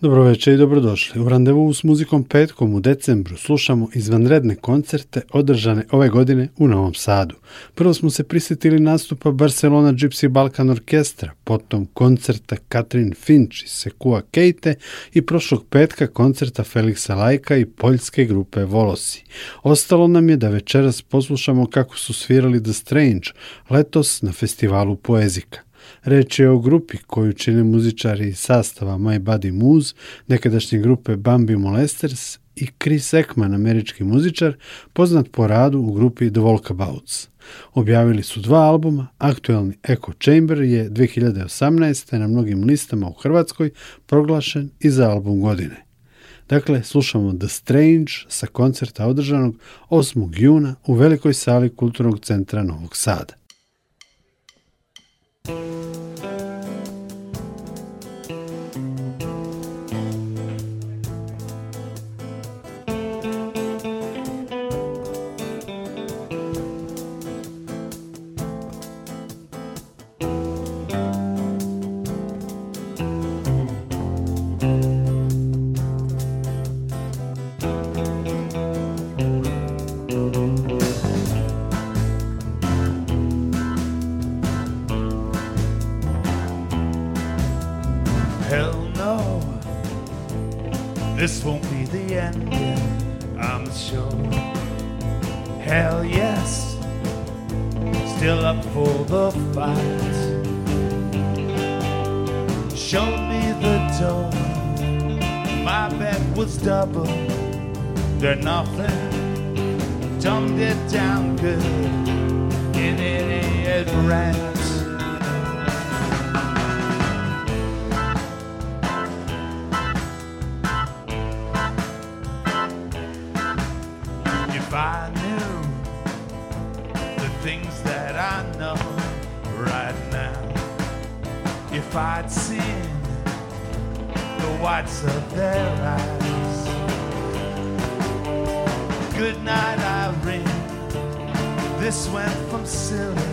Dobro večer i dobrodošli. U randevu s muzikom petkom u decembru slušamo izvanredne koncerte održane ove godine u Novom Sadu. Prvo smo se prisjetili nastupa Barcelona Gypsy Balkan Orkestra, potom koncerta Katrin Finch i Sekua Kejte i prošlog petka koncerta Felixa Lajka i poljske grupe Volosi. Ostalo nam je da večeras poslušamo kako su svirali The Strange letos na festivalu Poezika. Reč je o grupi koju čine muzičari iz sastava My Buddy Moose, nekadašnje grupe Bambi Molesters i Chris Ekman, američki muzičar, poznat po radu u grupi The Walkabouts. Objavili su dva albuma, aktualni Echo Chamber je 2018. na mnogim listama u Hrvatskoj proglašen i za album godine. Dakle, slušamo The Strange sa koncerta održanog 8. juna u velikoj sali Kulturnog centra Novog Sada. still up for the fight. Show me the door. My bet was double. They're nothing. Dumbed it down good. And it ain't right. this went from silly.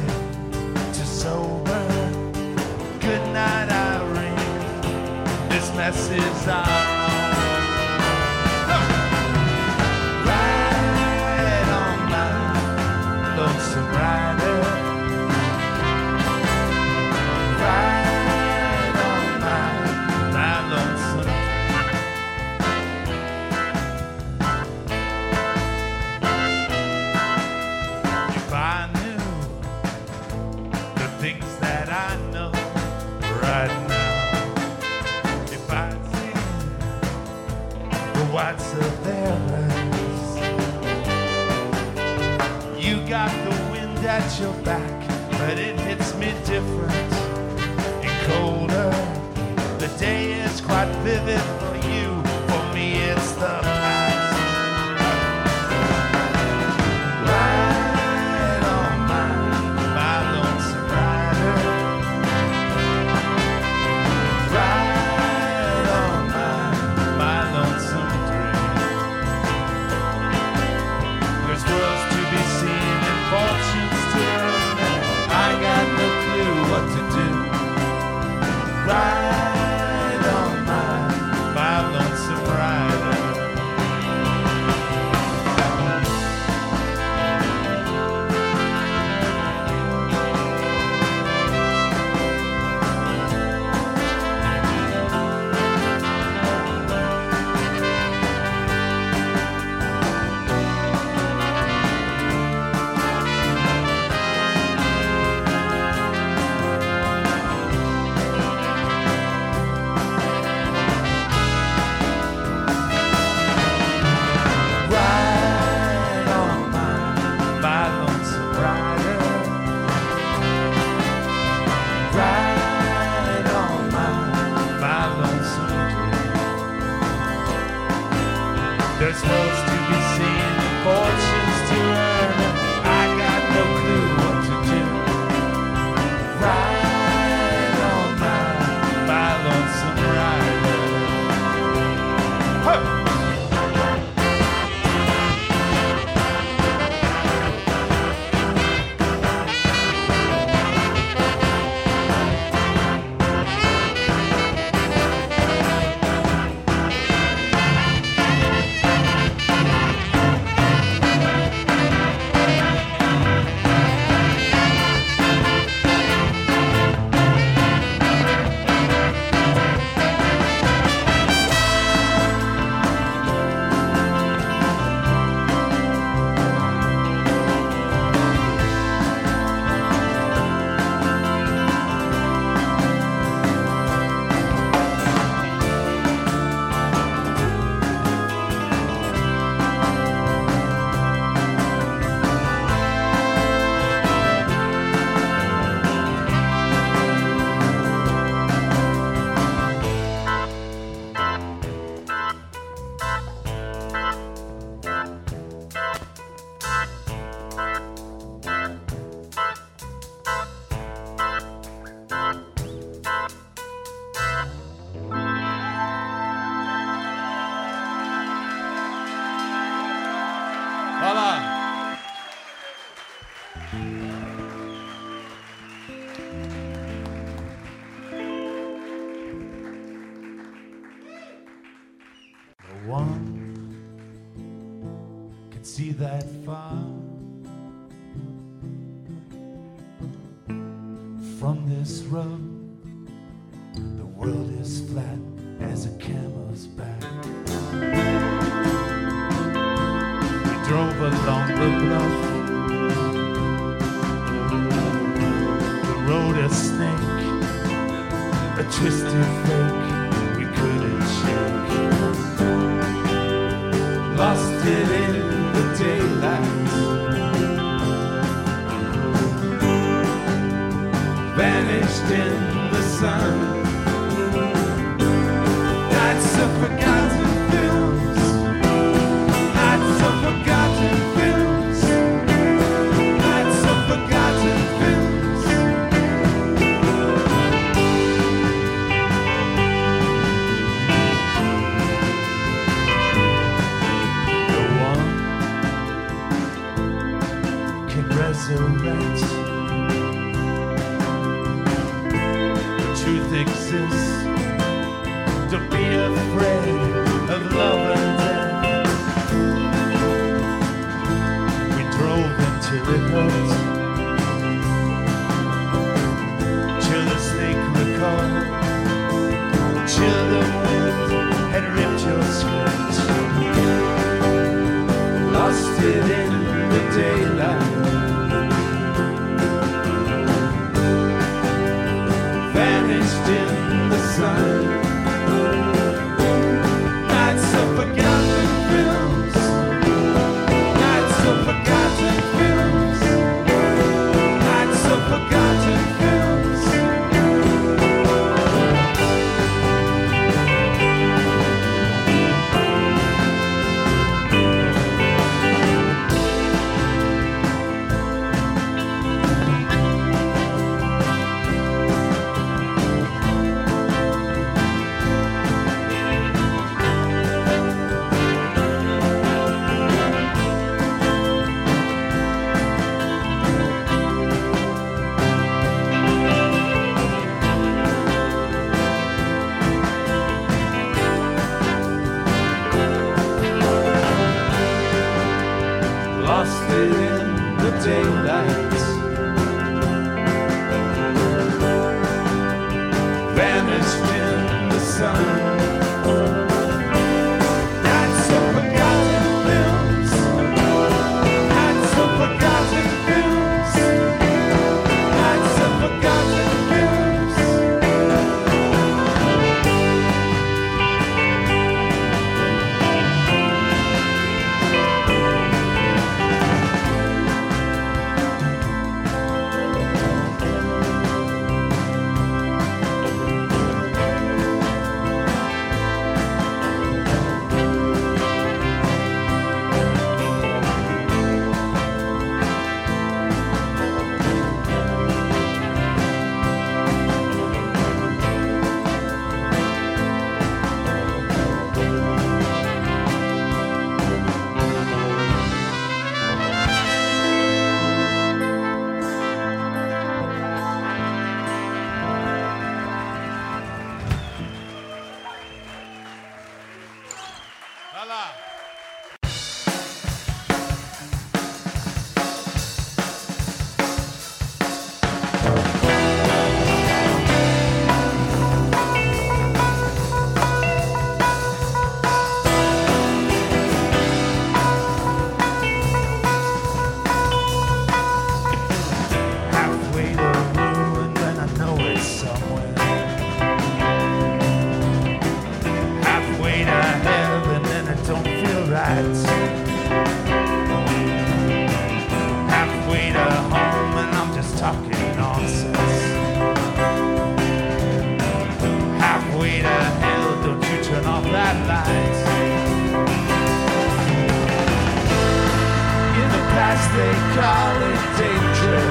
they call it danger.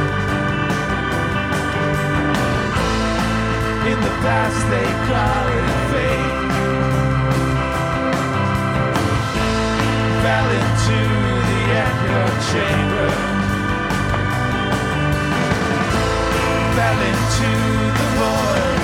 In the past, they call it fate. Fell into the echo chamber. Fell into the void.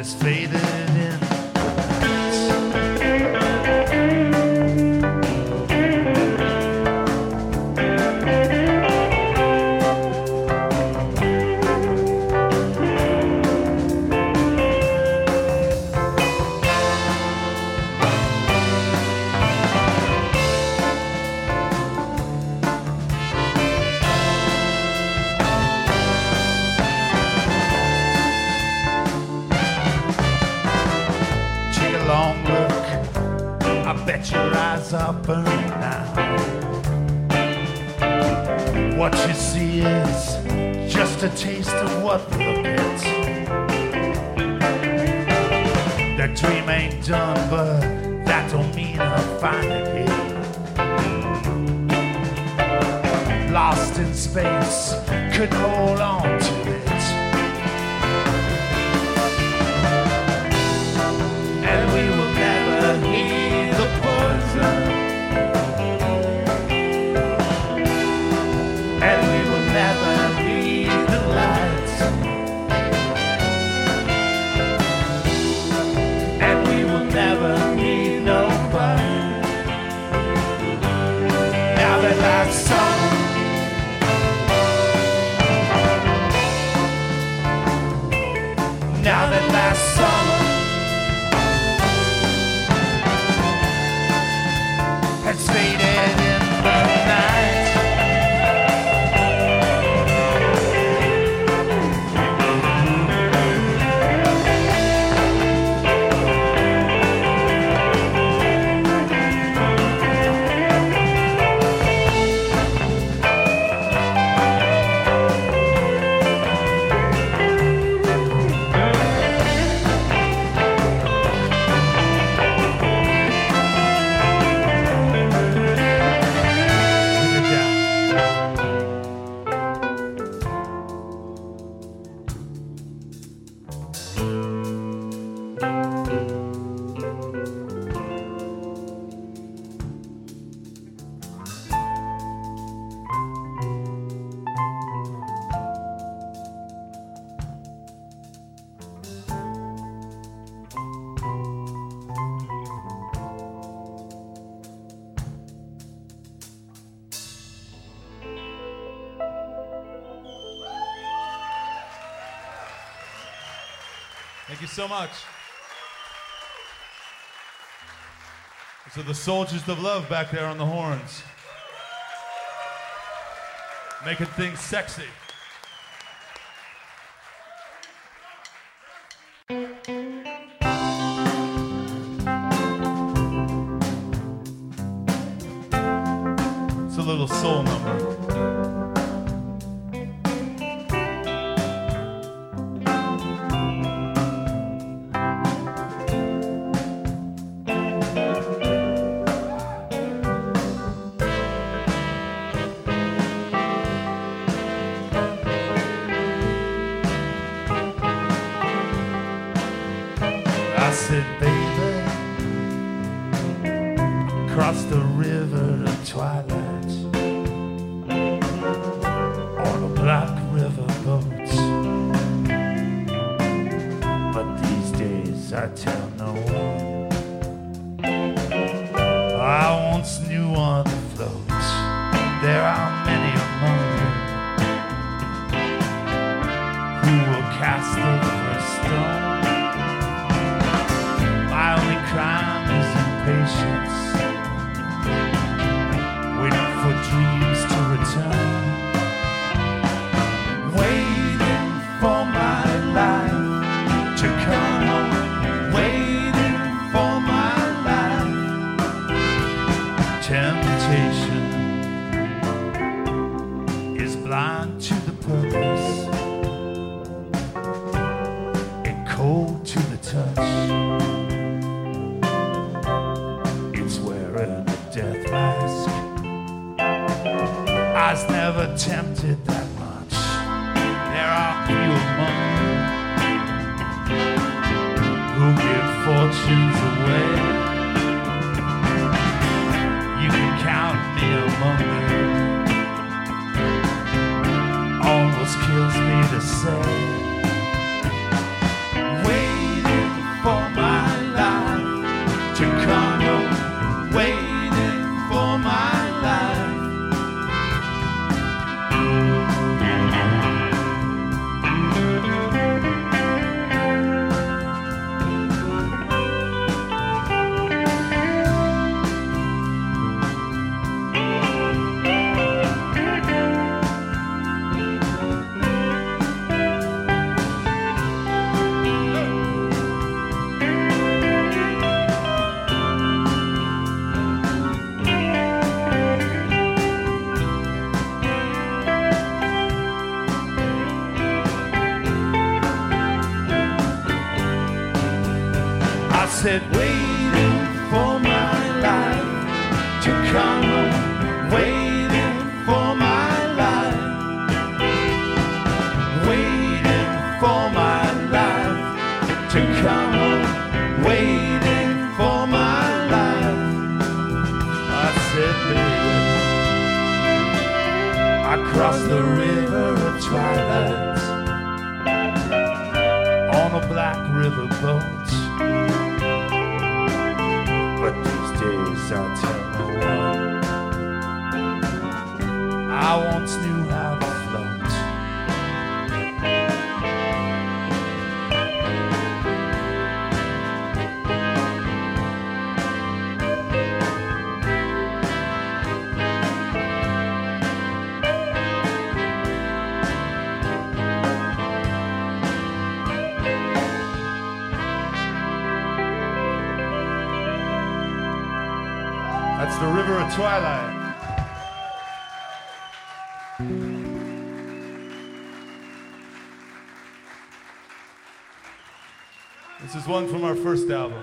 has faded in. so much. So the soldiers of love back there on the horns. Making things sexy. one from our first album.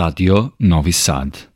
Radio Novi Sad.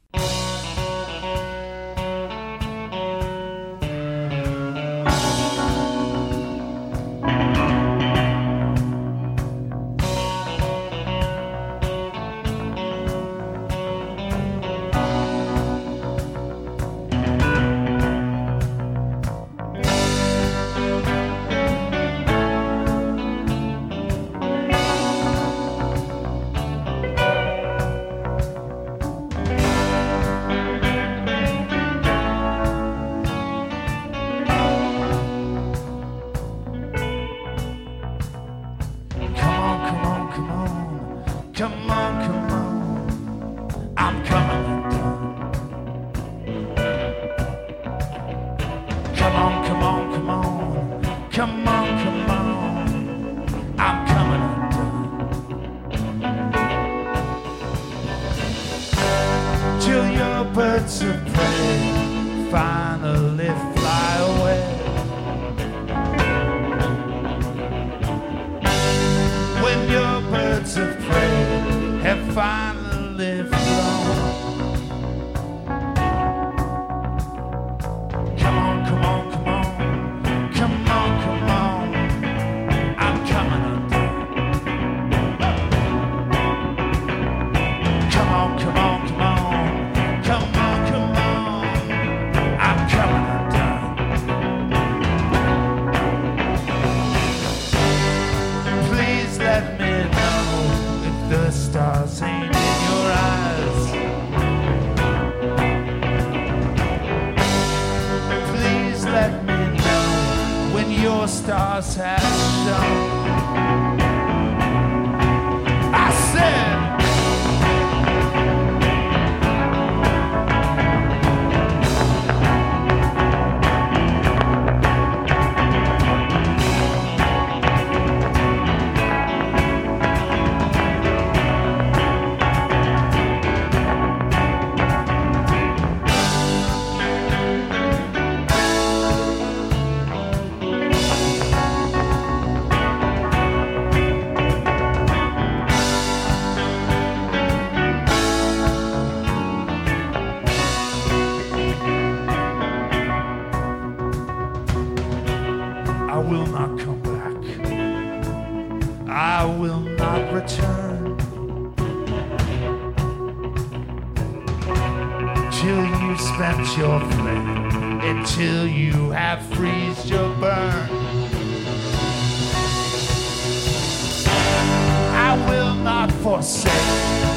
Come on, come on, I'm coming undone. Till your birds of prey finally fly away. When your birds of prey have finally I will not return till you spent your flame, until you have freezed your burn. I will not forsake.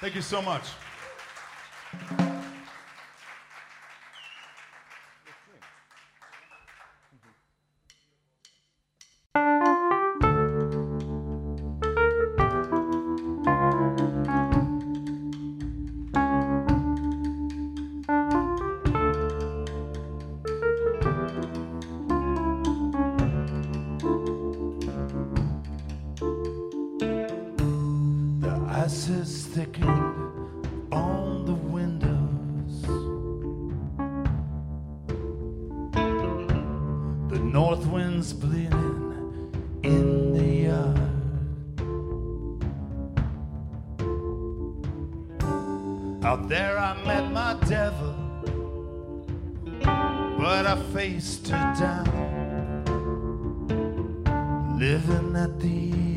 Thank you so much. There I met my devil, but I faced her down, living at the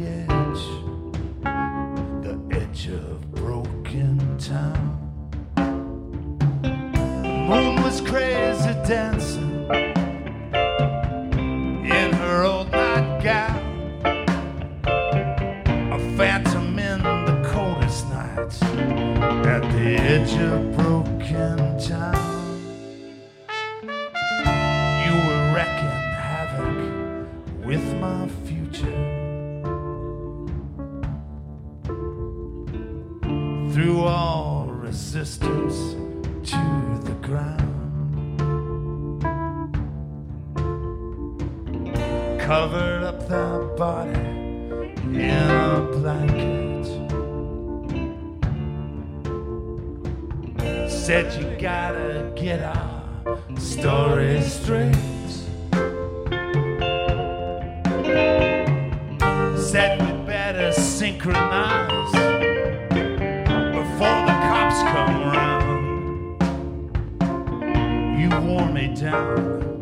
synchronize before the cops come around, You wore me down.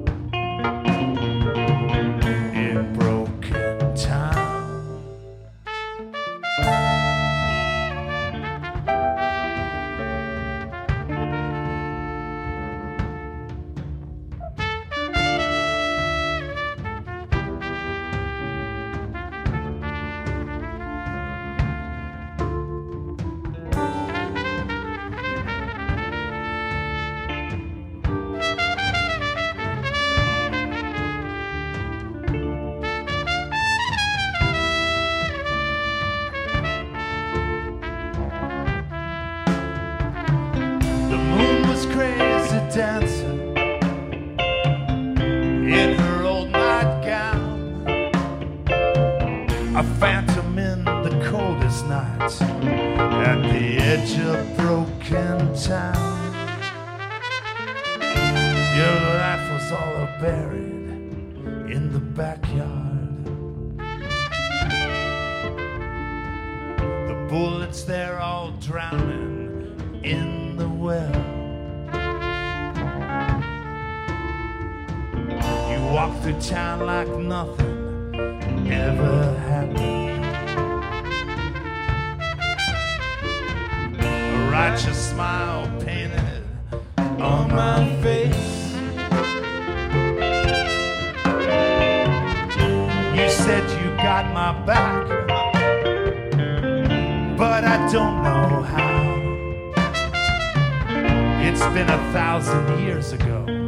It's been a thousand years ago.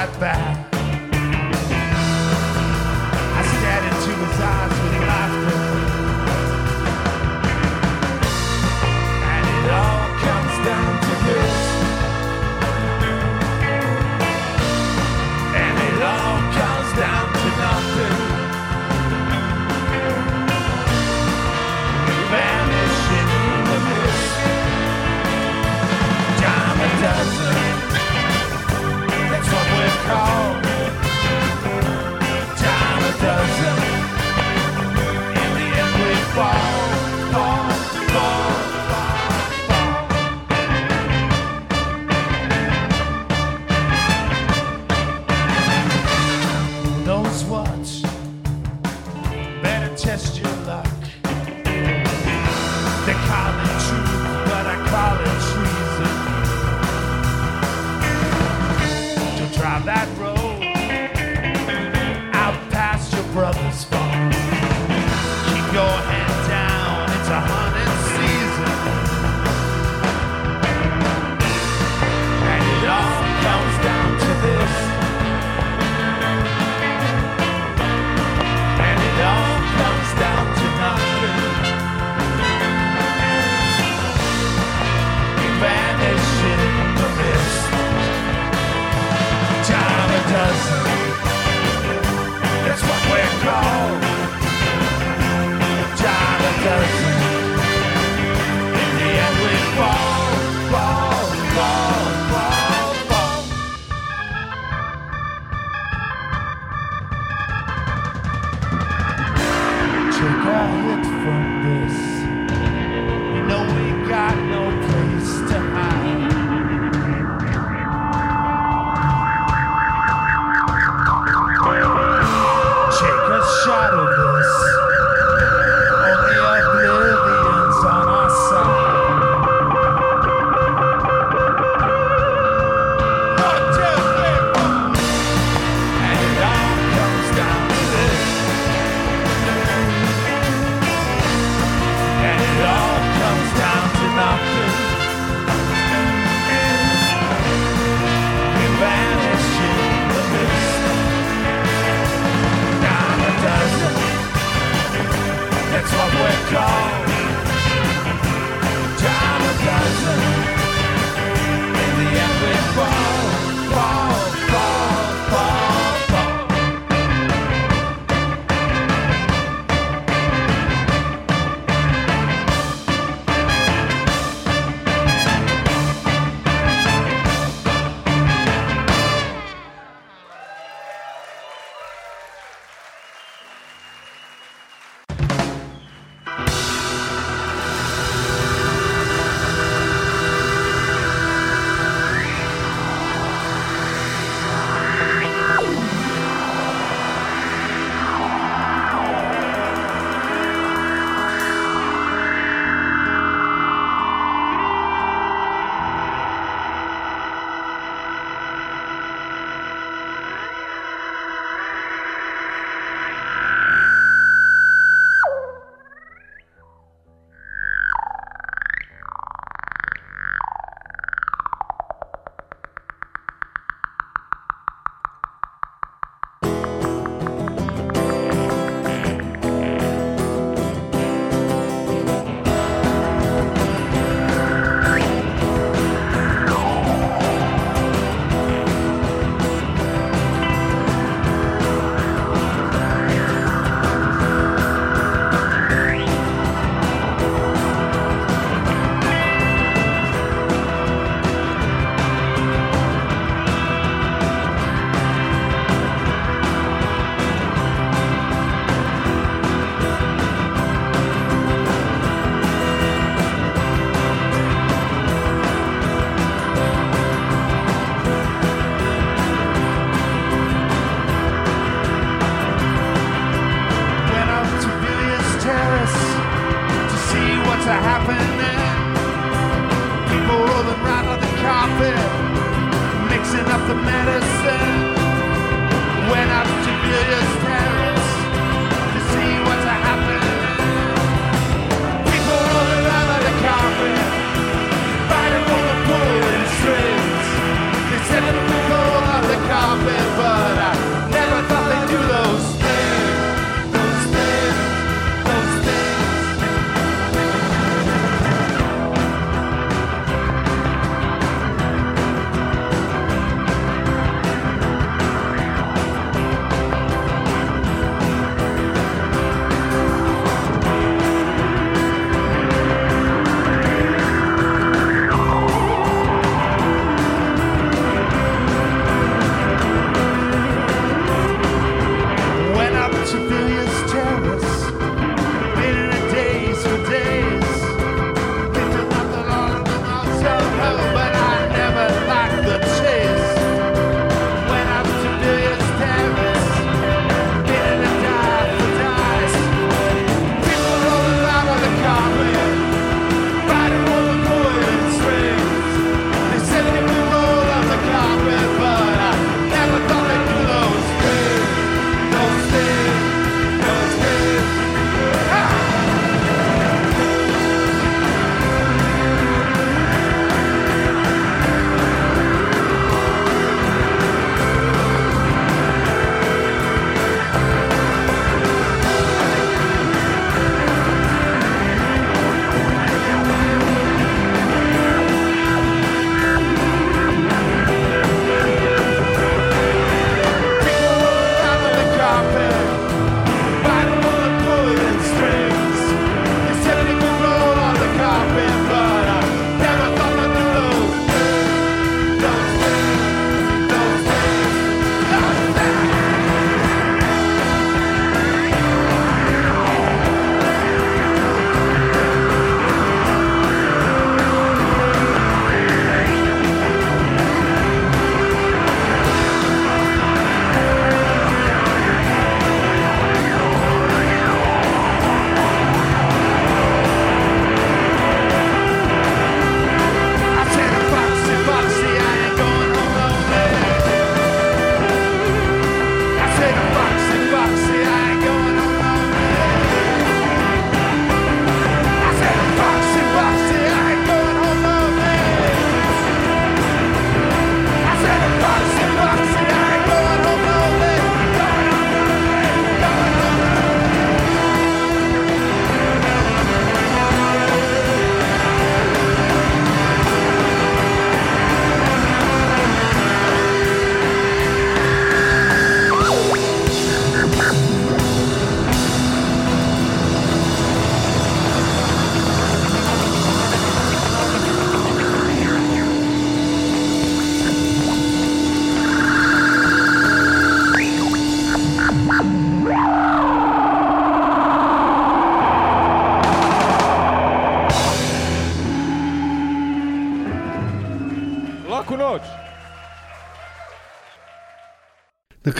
That. back. take a hit from this. You know we got no place to hide.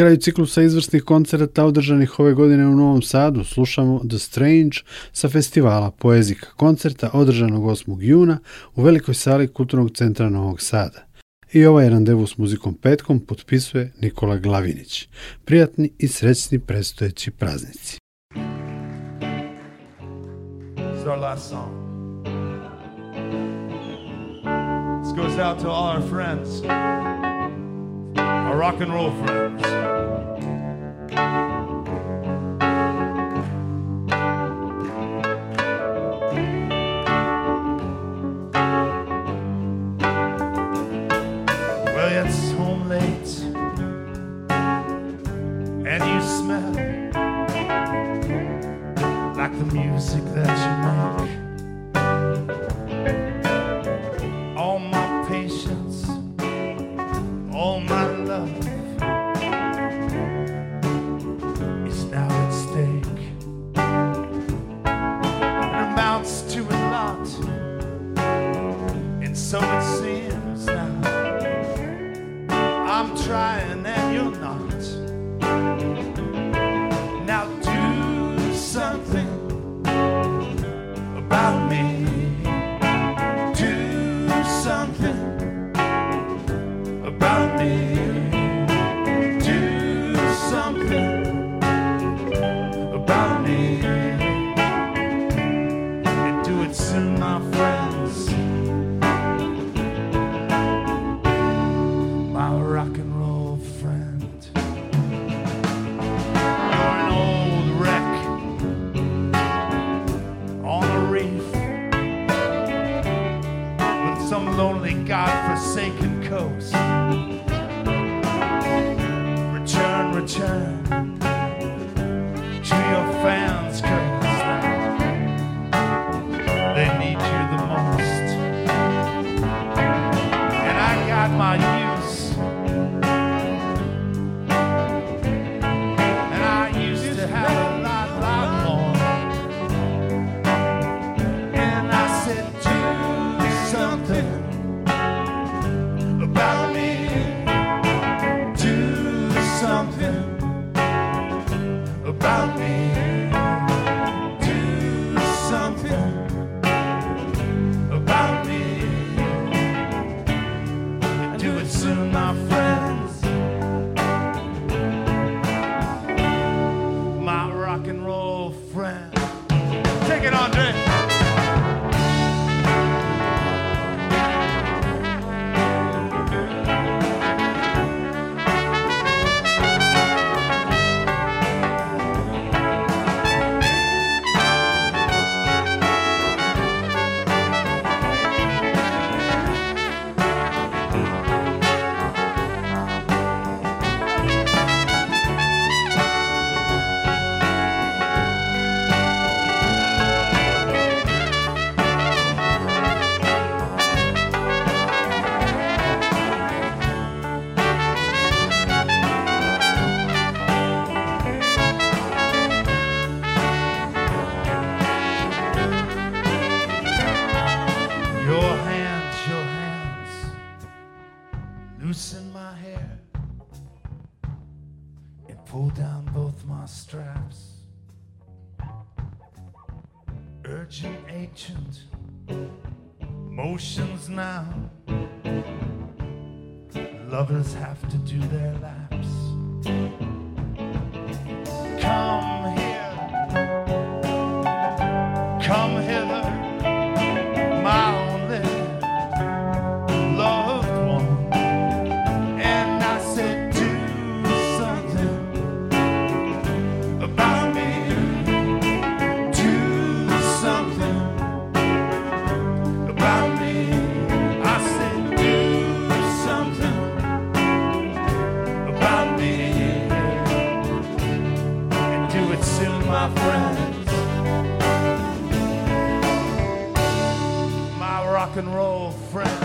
kraju ciklusa izvrsnih koncerata održanih ove godine u Novom Sadu slušamo The Strange sa festivala Poezika koncerta održanog 8. juna u velikoj sali Kulturnog centra Novog Sada. I ovaj randevu s muzikom petkom potpisuje Nikola Glavinić. Prijatni i srećni predstojeći praznici. It's our last song. This goes out to all our friends. my rock and roll friends. Well, it's home late, and you smell like the music that you make. my friends. My rock and roll friends.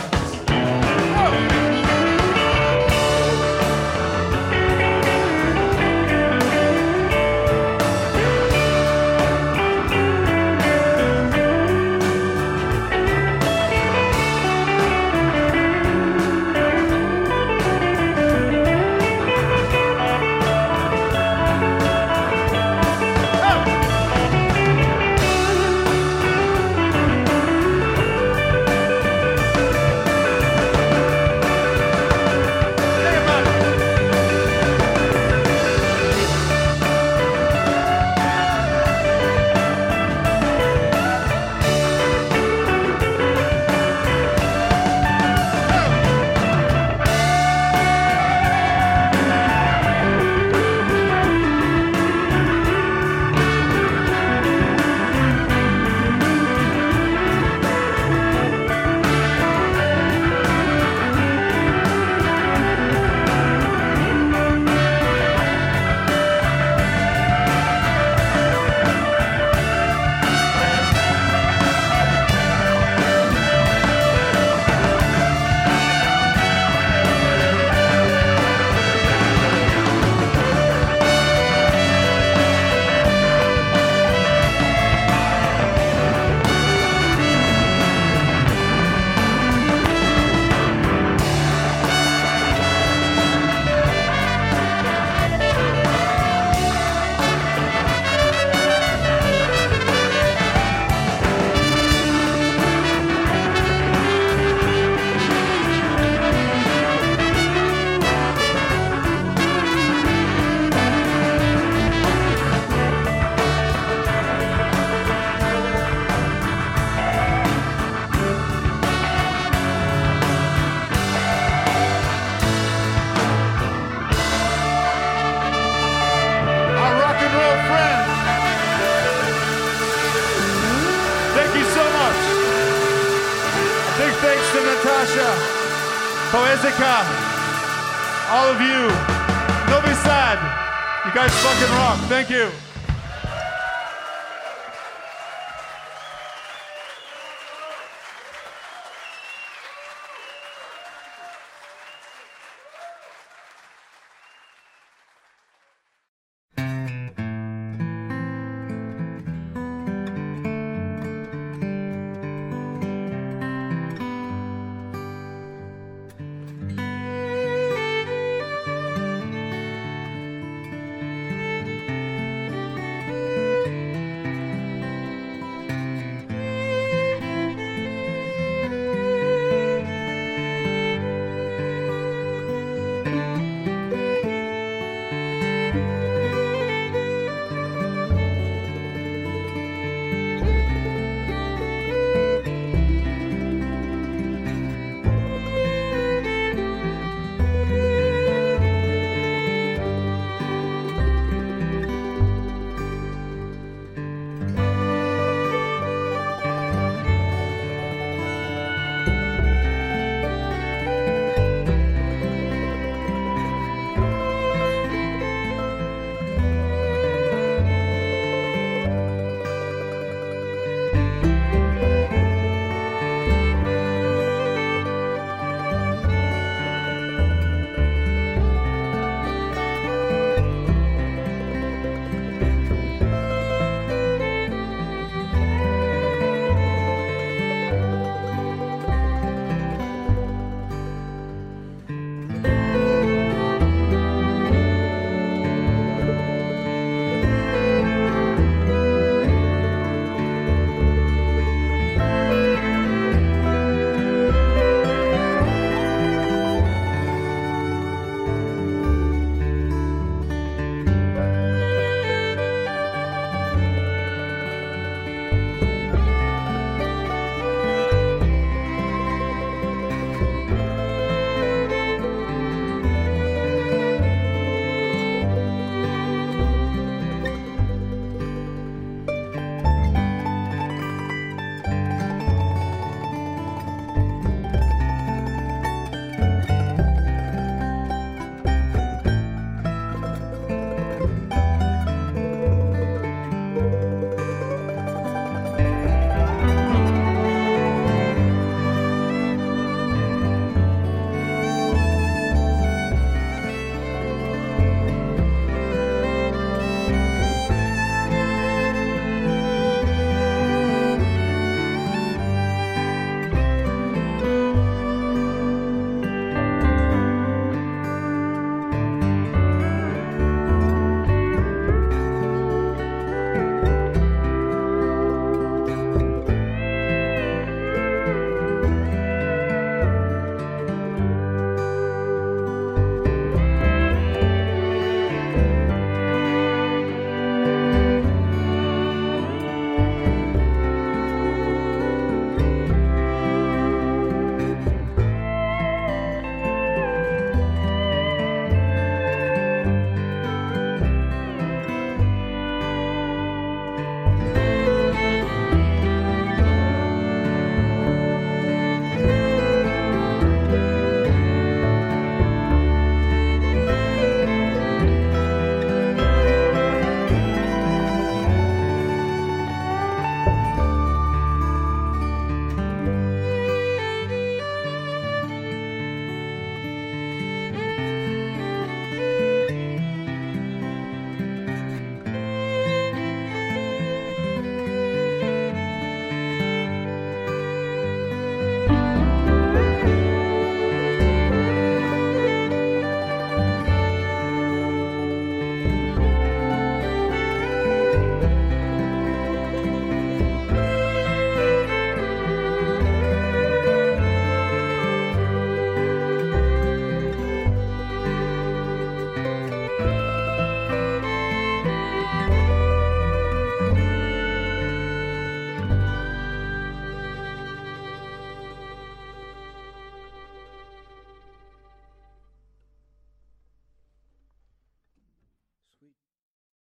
Thank you.